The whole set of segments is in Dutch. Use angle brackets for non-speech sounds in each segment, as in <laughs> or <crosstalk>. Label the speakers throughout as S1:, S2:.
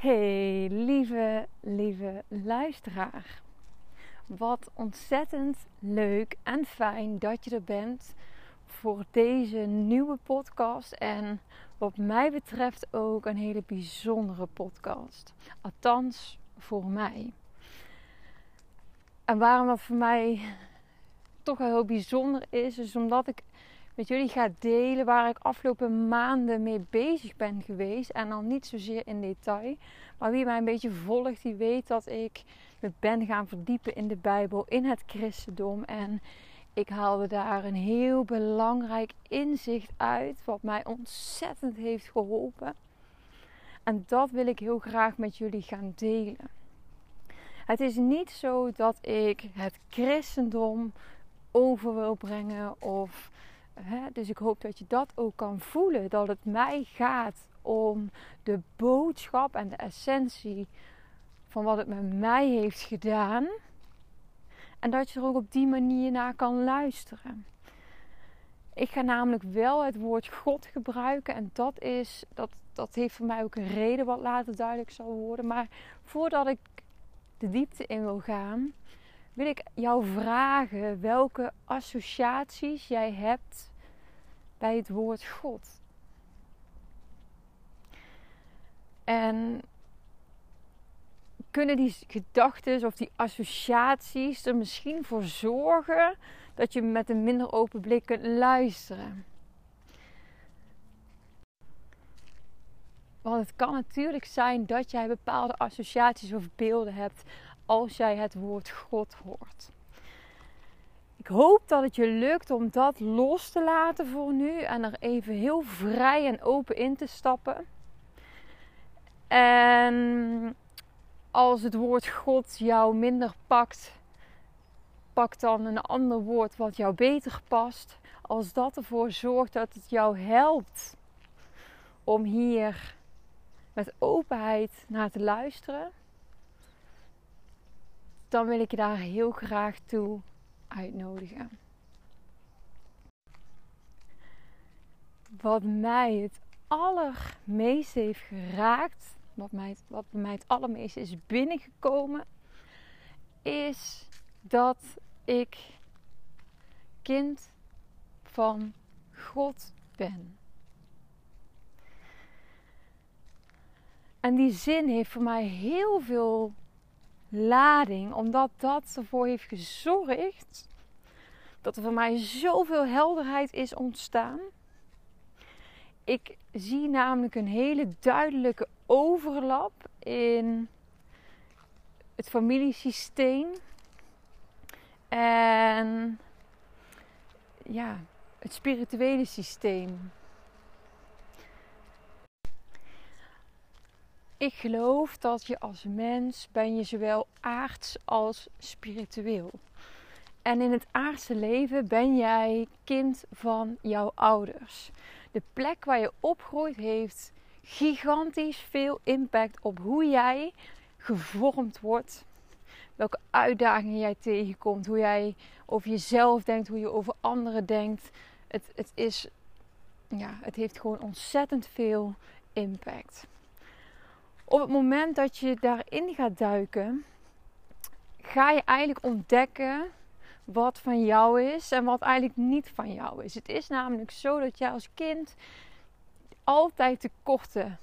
S1: Hey, lieve, lieve luisteraar. Wat ontzettend leuk en fijn dat je er bent voor deze nieuwe podcast. En wat mij betreft ook een hele bijzondere podcast. Althans, voor mij. En waarom dat voor mij toch wel heel bijzonder is, is omdat ik met jullie ga delen waar ik afgelopen maanden mee bezig ben geweest. En dan niet zozeer in detail. Maar wie mij een beetje volgt, die weet dat ik me ben gaan verdiepen in de Bijbel, in het christendom. En ik haalde daar een heel belangrijk inzicht uit, wat mij ontzettend heeft geholpen. En dat wil ik heel graag met jullie gaan delen. Het is niet zo dat ik het christendom over wil brengen of dus ik hoop dat je dat ook kan voelen. Dat het mij gaat om de boodschap en de essentie van wat het met mij heeft gedaan. En dat je er ook op die manier naar kan luisteren. Ik ga namelijk wel het woord God gebruiken. En dat, is, dat, dat heeft voor mij ook een reden wat later duidelijk zal worden. Maar voordat ik de diepte in wil gaan, wil ik jou vragen welke associaties jij hebt bij het woord God. En kunnen die gedachten of die associaties er misschien voor zorgen dat je met een minder open blik kunt luisteren? Want het kan natuurlijk zijn dat jij bepaalde associaties of beelden hebt als jij het woord God hoort. Ik hoop dat het je lukt om dat los te laten voor nu en er even heel vrij en open in te stappen. En als het woord God jou minder pakt, pak dan een ander woord wat jou beter past. Als dat ervoor zorgt dat het jou helpt om hier met openheid naar te luisteren, dan wil ik je daar heel graag toe uitnodigen. Wat mij het allermeest heeft geraakt, wat, mij, wat mij het allermeest is binnengekomen, is dat ik kind van God ben. En die zin heeft voor mij heel veel lading, omdat dat ervoor heeft gezorgd dat er voor mij zoveel helderheid is ontstaan. Ik zie namelijk een hele duidelijke overlap in het familiesysteem en ja, het spirituele systeem. Ik geloof dat je als mens ben je zowel aards als spiritueel. En in het aardse leven ben jij kind van jouw ouders. De plek waar je opgroeit heeft gigantisch veel impact op hoe jij gevormd wordt. Welke uitdagingen jij tegenkomt, hoe jij over jezelf denkt, hoe je over anderen denkt. Het, het, is, ja, het heeft gewoon ontzettend veel impact op het moment dat je daarin gaat duiken, ga je eigenlijk ontdekken wat van jou is en wat eigenlijk niet van jou is. Het is namelijk zo dat jij als kind altijd tekorten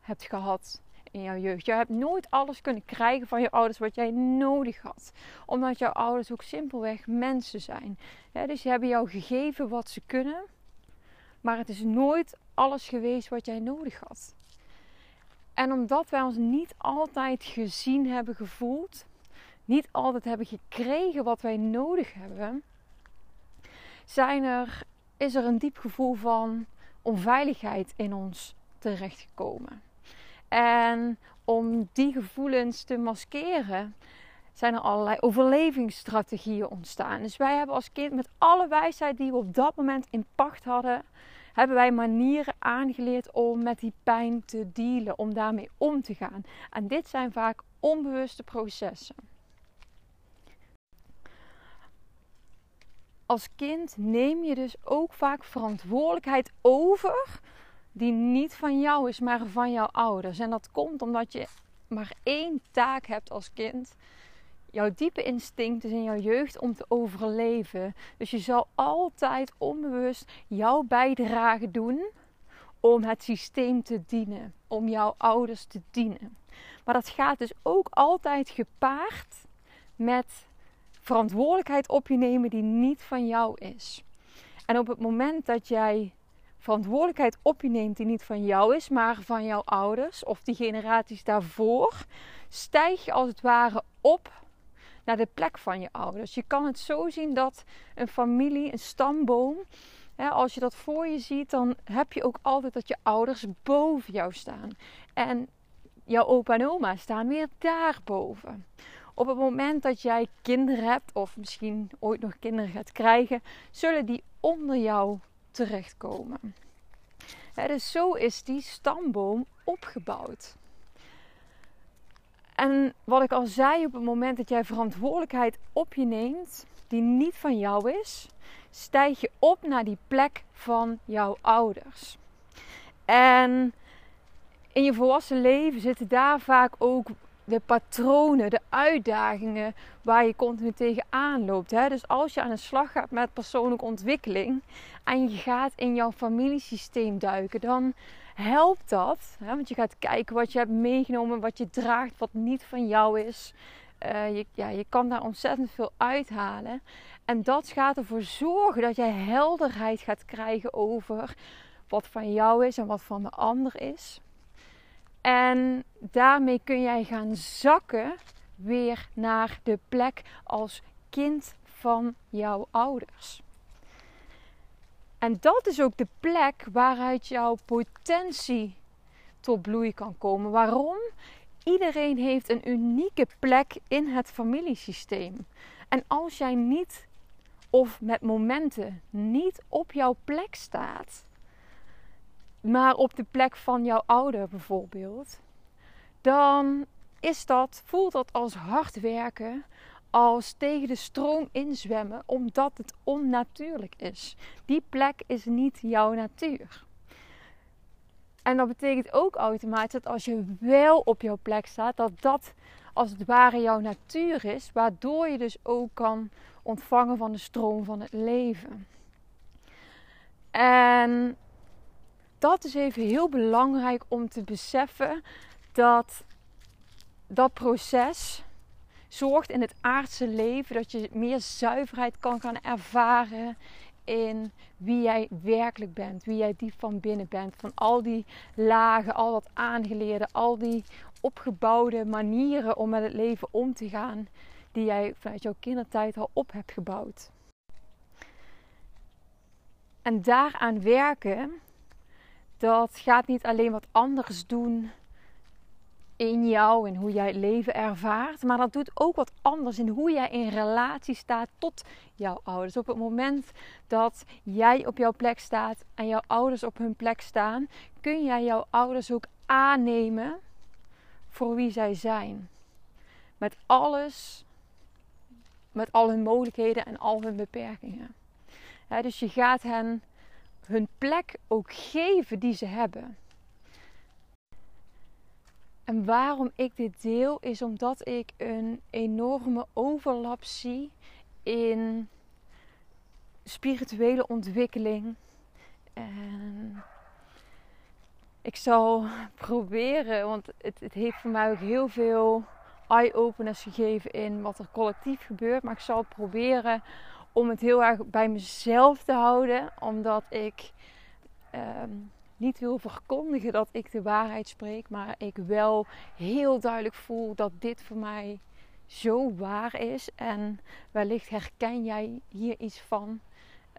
S1: hebt gehad in jouw jeugd. Je hebt nooit alles kunnen krijgen van je ouders wat jij nodig had. Omdat jouw ouders ook simpelweg mensen zijn. dus ze hebben jou gegeven wat ze kunnen. Maar het is nooit alles geweest wat jij nodig had. En omdat wij ons niet altijd gezien hebben gevoeld, niet altijd hebben gekregen wat wij nodig hebben, zijn er, is er een diep gevoel van onveiligheid in ons terechtgekomen. En om die gevoelens te maskeren, zijn er allerlei overlevingsstrategieën ontstaan. Dus wij hebben als kind met alle wijsheid die we op dat moment in pacht hadden, hebben wij manieren aangeleerd om met die pijn te dealen, om daarmee om te gaan. En dit zijn vaak onbewuste processen. Als kind neem je dus ook vaak verantwoordelijkheid over die niet van jou is, maar van jouw ouders. En dat komt omdat je maar één taak hebt als kind. Jouw diepe instinct is in jouw jeugd om te overleven. Dus je zal altijd onbewust jouw bijdrage doen om het systeem te dienen, om jouw ouders te dienen. Maar dat gaat dus ook altijd gepaard met verantwoordelijkheid op je nemen die niet van jou is. En op het moment dat jij verantwoordelijkheid op je neemt die niet van jou is, maar van jouw ouders of die generaties daarvoor, stijg je als het ware op naar de plek van je ouders. Je kan het zo zien dat een familie, een stamboom, hè, als je dat voor je ziet, dan heb je ook altijd dat je ouders boven jou staan. En jouw opa en oma staan weer daarboven. Op het moment dat jij kinderen hebt, of misschien ooit nog kinderen gaat krijgen, zullen die onder jou terechtkomen. dus zo is die stamboom opgebouwd. En wat ik al zei, op het moment dat jij verantwoordelijkheid op je neemt, die niet van jou is, stijg je op naar die plek van jouw ouders. En in je volwassen leven zitten daar vaak ook de patronen, de uitdagingen waar je continu tegenaan loopt. Hè? Dus als je aan de slag gaat met persoonlijke ontwikkeling en je gaat in jouw familiesysteem duiken, dan helpt dat. Want je gaat kijken wat je hebt meegenomen, wat je draagt, wat niet van jou is. Uh, je, ja, je kan daar ontzettend veel uithalen. En dat gaat ervoor zorgen dat jij helderheid gaat krijgen over wat van jou is en wat van de ander is. En daarmee kun jij gaan zakken weer naar de plek als kind van jouw ouders. En dat is ook de plek waaruit jouw potentie tot bloei kan komen. Waarom? Iedereen heeft een unieke plek in het familiesysteem. En als jij niet of met momenten niet op jouw plek staat, maar op de plek van jouw ouder bijvoorbeeld, dan is dat, voelt dat als hard werken, als tegen de stroom inzwemmen, omdat het onnatuurlijk is. Die plek is niet jouw natuur. En dat betekent ook automatisch dat als je wel op jouw plek staat, dat dat als het ware jouw natuur is, waardoor je dus ook kan ontvangen van de stroom van het leven. En dat is even heel belangrijk om te beseffen dat dat proces zorgt in het aardse leven dat je meer zuiverheid kan gaan ervaren in wie jij werkelijk bent, wie jij diep van binnen bent, van al die lagen, al dat aangeleerde, al die opgebouwde manieren om met het leven om te gaan die jij vanuit jouw kindertijd al op hebt gebouwd. En daaraan werken dat gaat niet alleen wat anders doen in jou en hoe jij het leven ervaart, maar dat doet ook wat anders in hoe jij in relatie staat tot jouw ouders. Op het moment dat jij op jouw plek staat en jouw ouders op hun plek staan, kun jij jouw ouders ook aannemen voor wie zij zijn. Met alles, met al hun mogelijkheden en al hun beperkingen. dus je gaat hen hun plek ook geven die ze hebben. En waarom ik dit deel is omdat ik een enorme overlap zie in spirituele ontwikkeling. En ik zal proberen, want het, het heeft voor mij ook heel veel eye-openers gegeven in wat er collectief gebeurt. Maar ik zal proberen om het heel erg bij mezelf te houden, omdat ik ehm, niet wil verkondigen dat ik de waarheid spreek, maar ik wel heel duidelijk voel dat dit voor mij zo waar is. En wellicht herken jij hier iets van,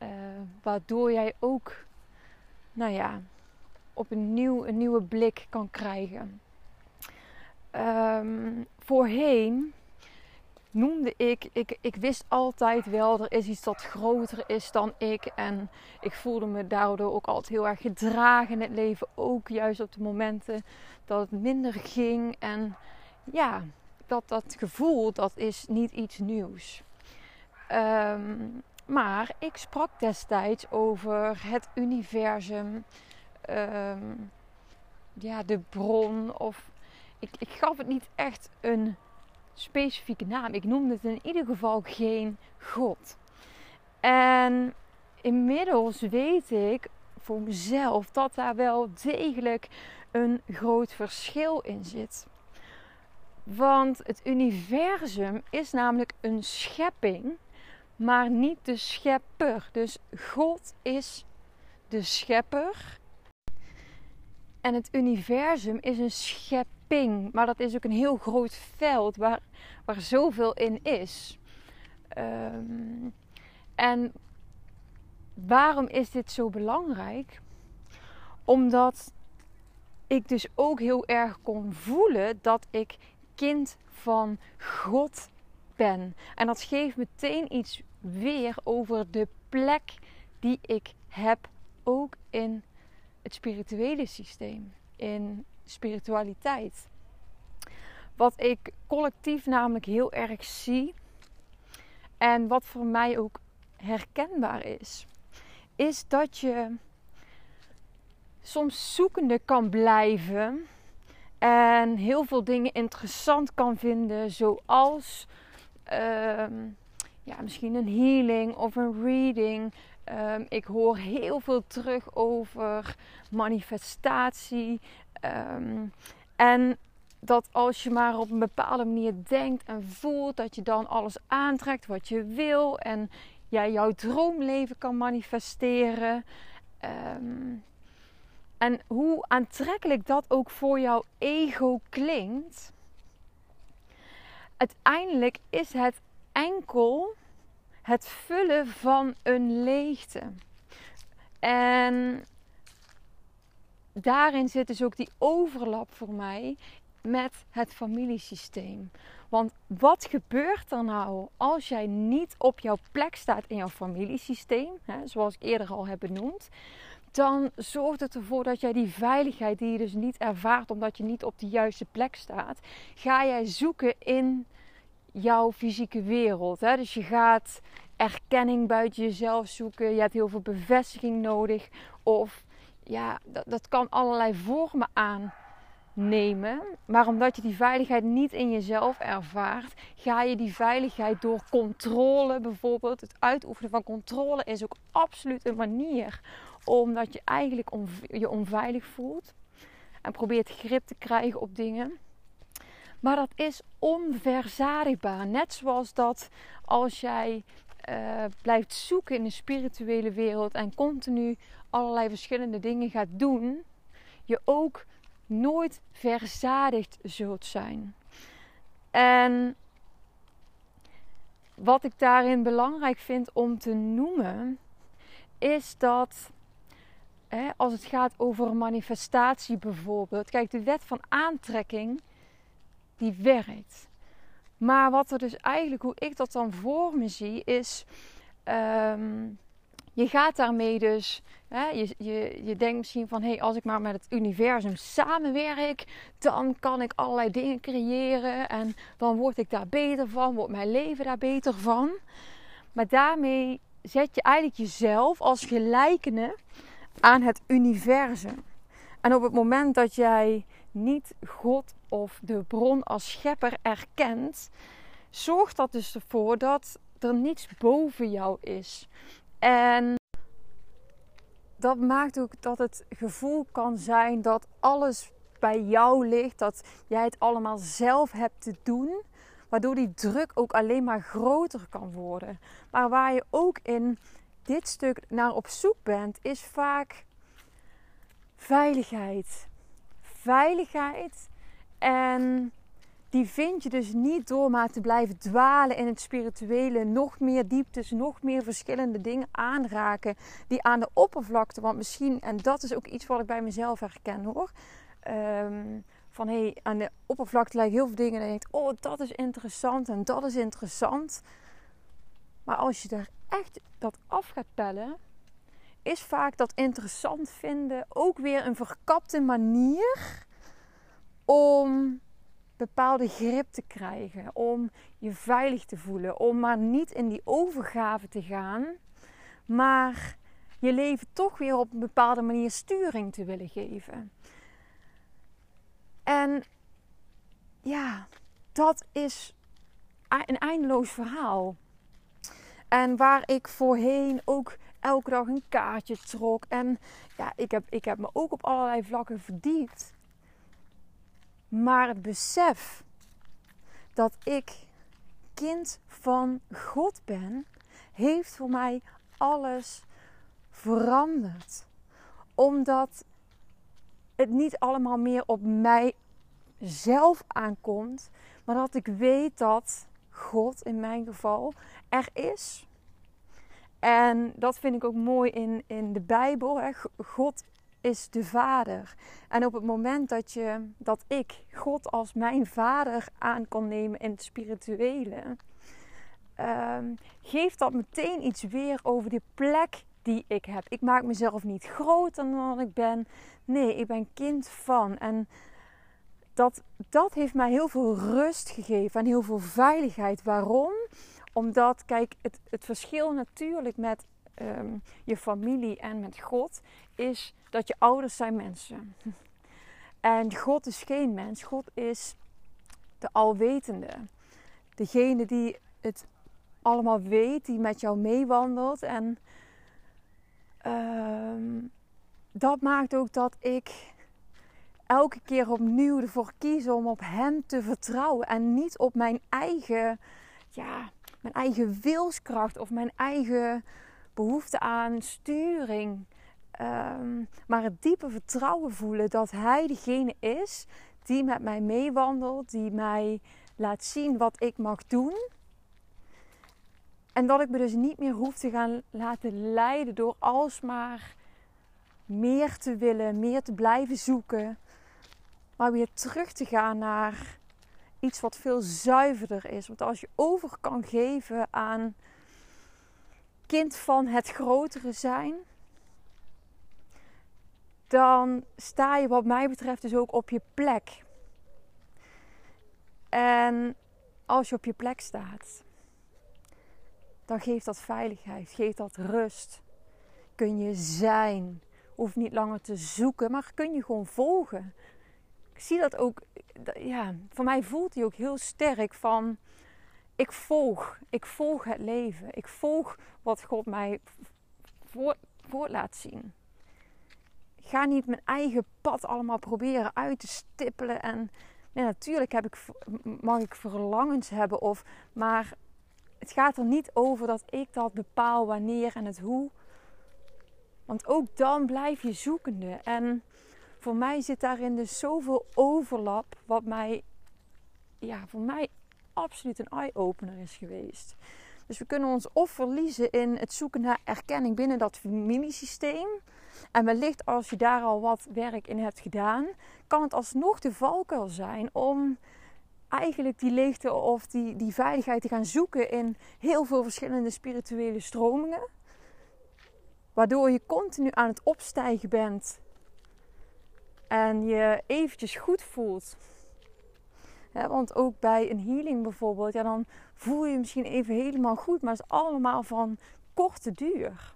S1: uh, waardoor jij ook, nou ja, op een, nieuw, een nieuwe blik kan krijgen. Um, voorheen noemde ik, ik, ik wist altijd wel, er is iets dat groter is dan ik. En ik voelde me daardoor ook altijd heel erg gedragen in het leven. Ook juist op de momenten dat het minder ging. En ja, dat, dat gevoel, dat is niet iets nieuws. Um, maar ik sprak destijds over het universum, ehm, ja, de bron. Of ik, ik gaf het niet echt een specifieke naam. Ik noemde het in ieder geval geen God. En inmiddels weet ik voor mezelf dat daar wel degelijk een groot verschil in zit. Want het universum is namelijk een schepping, maar niet de schepper. Dus God is de schepper. En het universum is een schepping, maar dat is ook een heel groot veld waar, waar zoveel in is. Um, en waarom is dit zo belangrijk? Omdat ik dus ook heel erg kon voelen dat ik kind van God ben. En dat geeft meteen iets weer over de plek die ik heb, ook in het spirituele systeem, in spiritualiteit. Wat ik collectief namelijk heel erg zie en wat voor mij ook herkenbaar is, is dat je soms zoekende kan blijven en heel veel dingen interessant kan vinden, zoals ehm, ja, misschien een healing of een reading. Ehm, ik hoor heel veel terug over manifestatie. Ehm, en dat als je maar op een bepaalde manier denkt en voelt, dat je dan alles aantrekt wat je wil. En jij jouw droomleven kan manifesteren. Um, en hoe aantrekkelijk dat ook voor jouw ego klinkt. Uiteindelijk is het enkel het vullen van een leegte. En daarin zit dus ook die overlap voor mij met het familiesysteem. Want wat gebeurt er nou als jij niet op jouw plek staat in jouw familiesysteem, hè, zoals ik eerder al heb benoemd? Dan zorgt het ervoor dat jij die veiligheid die je dus niet ervaart omdat je niet op de juiste plek staat, ga jij zoeken in jouw fysieke wereld. Hè? Dus je gaat erkenning buiten jezelf zoeken. Je hebt heel veel bevestiging nodig. Of ja, dat, dat kan allerlei vormen aan nemen. Maar omdat je die veiligheid niet in jezelf ervaart, ga je die veiligheid door controle bijvoorbeeld. Het uitoefenen van controle is ook absoluut een manier omdat je eigenlijk je onveilig voelt en probeert grip te krijgen op dingen. Maar dat is onverzadigbaar. Net zoals dat als jij uh, blijft zoeken in de spirituele wereld en continu allerlei verschillende dingen gaat doen, je ook nooit verzadigd zult zijn. En wat ik daarin belangrijk vind om te noemen, is dat als het gaat over manifestatie bijvoorbeeld, kijk, de wet van aantrekking, die werkt. Maar wat er dus eigenlijk, hoe ik dat dan voor me zie, is. Um, je gaat daarmee dus, je, je, je denkt misschien van hé, hey, als ik maar met het universum samenwerk, dan kan ik allerlei dingen creëren en dan word ik daar beter van, wordt mijn leven daar beter van. Maar daarmee zet je eigenlijk jezelf als gelijkene aan het universum. En op het moment dat jij niet God of de bron als schepper erkent, zorgt dat dus ervoor dat er niets boven jou is. En dat maakt ook dat het gevoel kan zijn dat alles bij jou ligt, dat jij het allemaal zelf hebt te doen, waardoor die druk ook alleen maar groter kan worden. Maar waar je ook in dit stuk naar op zoek bent, is vaak veiligheid. Veiligheid en die vind je dus niet door maar te blijven dwalen in het spirituele. Nog meer dieptes, nog meer verschillende dingen aanraken die aan de oppervlakte. Want misschien, en dat is ook iets wat ik bij mezelf herken hoor. Ehm, van hé, hey, aan de oppervlakte lijken heel veel dingen. En je denkt, oh dat is interessant en dat is interessant. Maar als je er echt dat af gaat pellen, is vaak dat interessant vinden ook weer een verkapte manier om bepaalde grip te krijgen, om je veilig te voelen, om maar niet in die overgave te gaan, maar je leven toch weer op een bepaalde manier sturing te willen geven. En ja, dat is een eindeloos verhaal. En waar ik voorheen ook elke dag een kaartje trok. En ja, ik heb, ik heb me ook op allerlei vlakken verdiept. Maar het besef dat ik kind van God ben, heeft voor mij alles veranderd. Omdat het niet allemaal meer op mij zelf aankomt, maar dat ik weet dat God in mijn geval er is. En dat vind ik ook mooi in, in de Bijbel. Hè. God is de Vader. En op het moment dat, je, dat ik God als mijn Vader aan kon nemen in het spirituele, um, geeft dat meteen iets weer over de plek die ik heb. Ik maak mezelf niet groter dan ik ben. Nee, ik ben kind van. En dat, dat heeft mij heel veel rust gegeven en heel veel veiligheid. Waarom? Omdat, kijk, het, het verschil natuurlijk met um, je familie en met God is dat je ouders zijn mensen. En God is geen mens. God is de alwetende. Degene die het allemaal weet, die met jou meewandelt. En uh, dat maakt ook dat ik elke keer opnieuw ervoor kies om op Hem te vertrouwen. En niet op mijn eigen, ja, mijn eigen wilskracht of mijn eigen behoefte aan sturing. Um, maar het diepe vertrouwen voelen dat Hij degene is die met mij meewandelt, die mij laat zien wat ik mag doen. En dat ik me dus niet meer hoef te gaan laten leiden door alsmaar meer te willen, meer te blijven zoeken. Maar weer terug te gaan naar iets wat veel zuiverder is. Want als je over kan geven aan kind van het grotere zijn, dan sta je wat mij betreft dus ook op je plek. En als je op je plek staat, dan geeft dat veiligheid, geeft dat rust. Kun je zijn, hoeft niet langer te zoeken, maar kun je gewoon volgen. Ik zie dat ook, ja, voor mij voelt hij ook heel sterk van, ik volg, ik volg het leven. Ik volg wat God mij voor, voor laat zien. Ik ga niet mijn eigen pad allemaal proberen uit te stippelen. En nee, natuurlijk heb ik, mag ik verlangens hebben, of, maar het gaat er niet over dat ik dat bepaal wanneer en het hoe. Want ook dan blijf je zoekende. En voor mij zit daarin dus zoveel overlap, wat mij, ja, voor mij absoluut een eye-opener is geweest. Dus we kunnen ons of verliezen in het zoeken naar erkenning binnen dat familiesysteem. En wellicht als je daar al wat werk in hebt gedaan, kan het alsnog de valkuil zijn om eigenlijk die leegte of die, die veiligheid te gaan zoeken in heel veel verschillende spirituele stromingen. Waardoor je continu aan het opstijgen bent en je eventjes goed voelt. Want ook bij een healing bijvoorbeeld, ja, dan voel je je misschien even helemaal goed, maar het is allemaal van korte duur.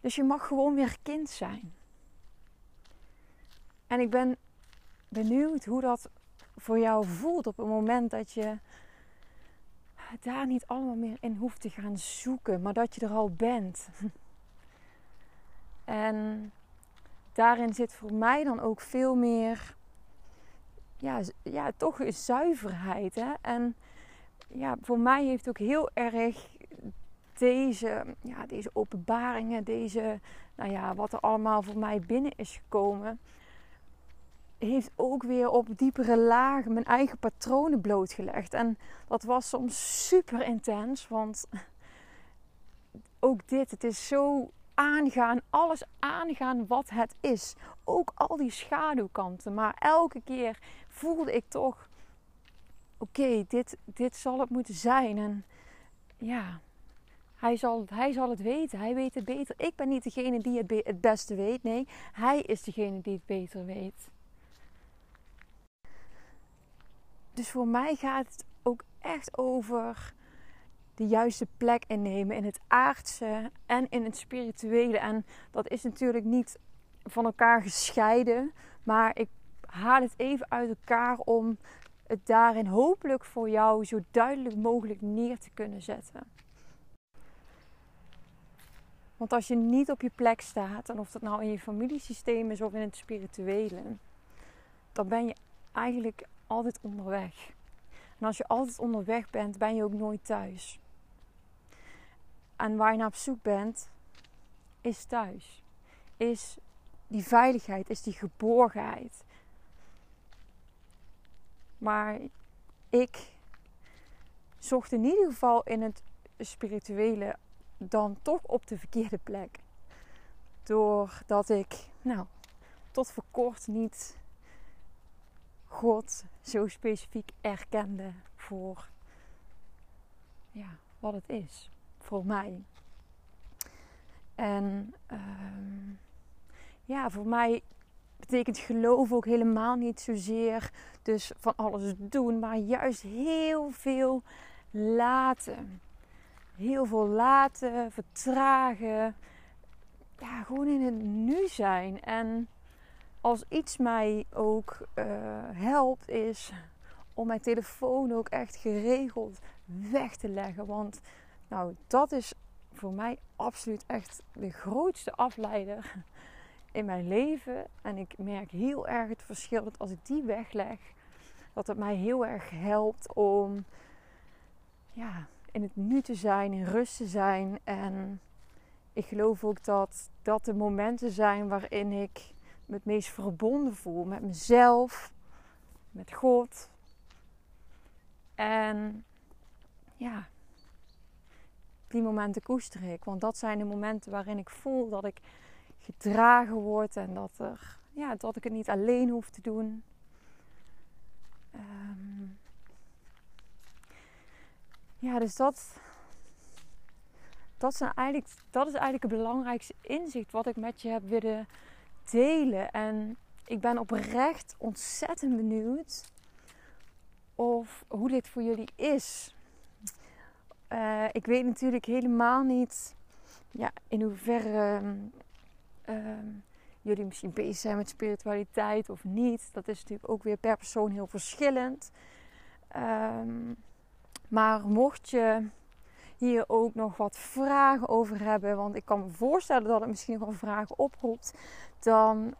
S1: Dus je mag gewoon weer kind zijn. En ik ben benieuwd hoe dat voor jou voelt op het moment dat je daar niet allemaal meer in hoeft te gaan zoeken, maar dat je er al bent. <laughs> En daarin zit voor mij dan ook veel meer, ja, ja toch zuiverheid. Hè? En ja, voor mij heeft ook heel erg deze, ja, deze openbaringen, deze, nou ja, wat er allemaal voor mij binnen is gekomen, heeft ook weer op diepere lagen mijn eigen patronen blootgelegd. En dat was soms super intens, want ook dit, het is zo aangaan, alles aangaan wat het is. Ook al die schaduwkanten. Maar elke keer voelde ik toch: oké, dit, dit zal het moeten zijn. En ja, hij zal, hij zal het weten. Hij weet het beter. Ik ben niet degene die het, het beste weet. Nee, hij is degene die het beter weet. Dus voor mij gaat het ook echt over de juiste plek innemen in het aardse en in het spirituele. En dat is natuurlijk niet van elkaar gescheiden, maar ik haal het even uit elkaar om het daarin hopelijk voor jou zo duidelijk mogelijk neer te kunnen zetten. Want als je niet op je plek staat, en of dat nou in je familiesysteem is of in het spirituele, dan ben je eigenlijk altijd onderweg. En als je altijd onderweg bent, ben je ook nooit thuis. En waar je naar op zoek bent, is thuis. Is die veiligheid, is die geborgenheid. Maar ik zocht in ieder geval in het spirituele dan toch op de verkeerde plek. Doordat ik, nou, tot voor kort niet God zo specifiek erkende voor ja, wat het is voor mij. En ehm, ja, voor mij betekent geloof ook helemaal niet zozeer dus van alles doen, maar juist heel veel laten. Heel veel laten, vertragen. Ja, gewoon in het nu zijn. En als iets mij ook uh, helpt, is om mijn telefoon ook echt geregeld weg te leggen. Want nou, dat is voor mij absoluut echt de grootste afleider in mijn leven. En ik merk heel erg het verschil dat als ik die wegleg, dat het mij heel erg helpt om ja, in het nu te zijn, in rust te zijn. En ik geloof ook dat dat de momenten zijn waarin ik me het meest verbonden voel met mezelf, met God. En ja, die momenten koester ik. Want dat zijn de momenten waarin ik voel dat ik gedragen word en dat, er, ja, dat ik het niet alleen hoef te doen. Ehm, ja, dus dat, dat, zijn eigenlijk, dat is eigenlijk het belangrijkste inzicht wat ik met je heb willen delen. En ik ben oprecht ontzettend benieuwd of hoe dit voor jullie is. Uh, ik weet natuurlijk helemaal niet ja, in hoeverre uh, jullie misschien bezig zijn met spiritualiteit of niet. Dat is natuurlijk ook weer per persoon heel verschillend. Um, maar mocht je hier ook nog wat vragen over hebben, want ik kan me voorstellen dat het misschien wel vragen oproept, dan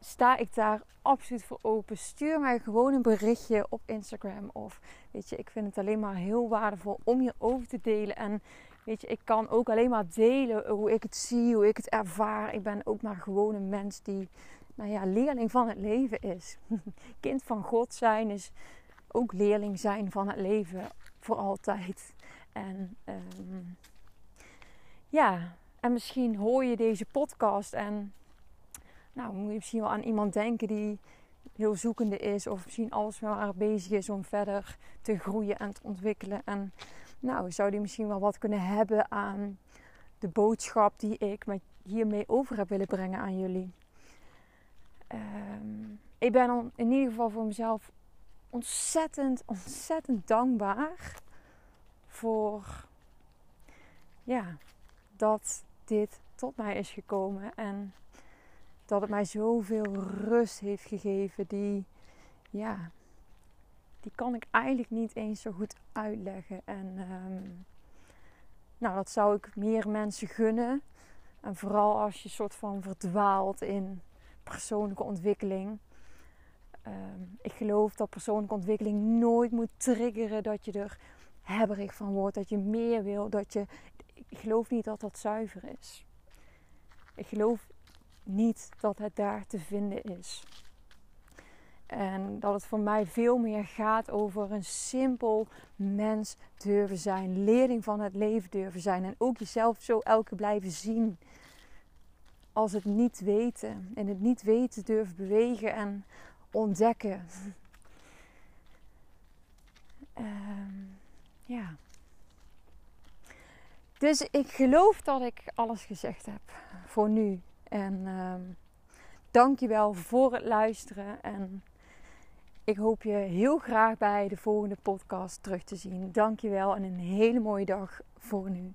S1: sta ik daar absoluut voor open. Stuur mij gewoon een berichtje op Instagram. Of weet je, ik vind het alleen maar heel waardevol om je over te delen. En weet je, ik kan ook alleen maar delen hoe ik het zie, hoe ik het ervaar. Ik ben ook maar gewoon een mens die, nou ja, leerling van het leven is. <laughs> Kind van God zijn is ook leerling zijn van het leven voor altijd. En um, ja, en misschien hoor je deze podcast en nou, moet je misschien wel aan iemand denken die heel zoekende is. Of misschien alles maar bezig is om verder te groeien en te ontwikkelen. En nou, zou die misschien wel wat kunnen hebben aan de boodschap die ik met hiermee over heb willen brengen aan jullie. Um, ik ben in ieder geval voor mezelf ontzettend, ontzettend dankbaar voor ja, dat dit tot mij is gekomen. En dat het mij zoveel rust heeft gegeven. Die, ja, die kan ik eigenlijk niet eens zo goed uitleggen. En ehm, nou, dat zou ik meer mensen gunnen. En vooral als je soort van verdwaalt in persoonlijke ontwikkeling. Ehm, ik geloof dat persoonlijke ontwikkeling nooit moet triggeren dat je er hebberig van wordt, dat je meer wil, dat je. Ik geloof niet dat dat zuiver is. Ik geloof niet dat het daar te vinden is. En dat het voor mij veel meer gaat over een simpel mens durven zijn. Leerling van het leven durven zijn. En ook jezelf zo elke blijven zien. Als het niet weten. En het niet weten durven bewegen en ontdekken. Um, ja. Dus ik geloof dat ik alles gezegd heb voor nu. En um, dank je wel voor het luisteren. En Ik hoop je heel graag bij de volgende podcast terug te zien. Dankjewel en een hele mooie dag voor nu.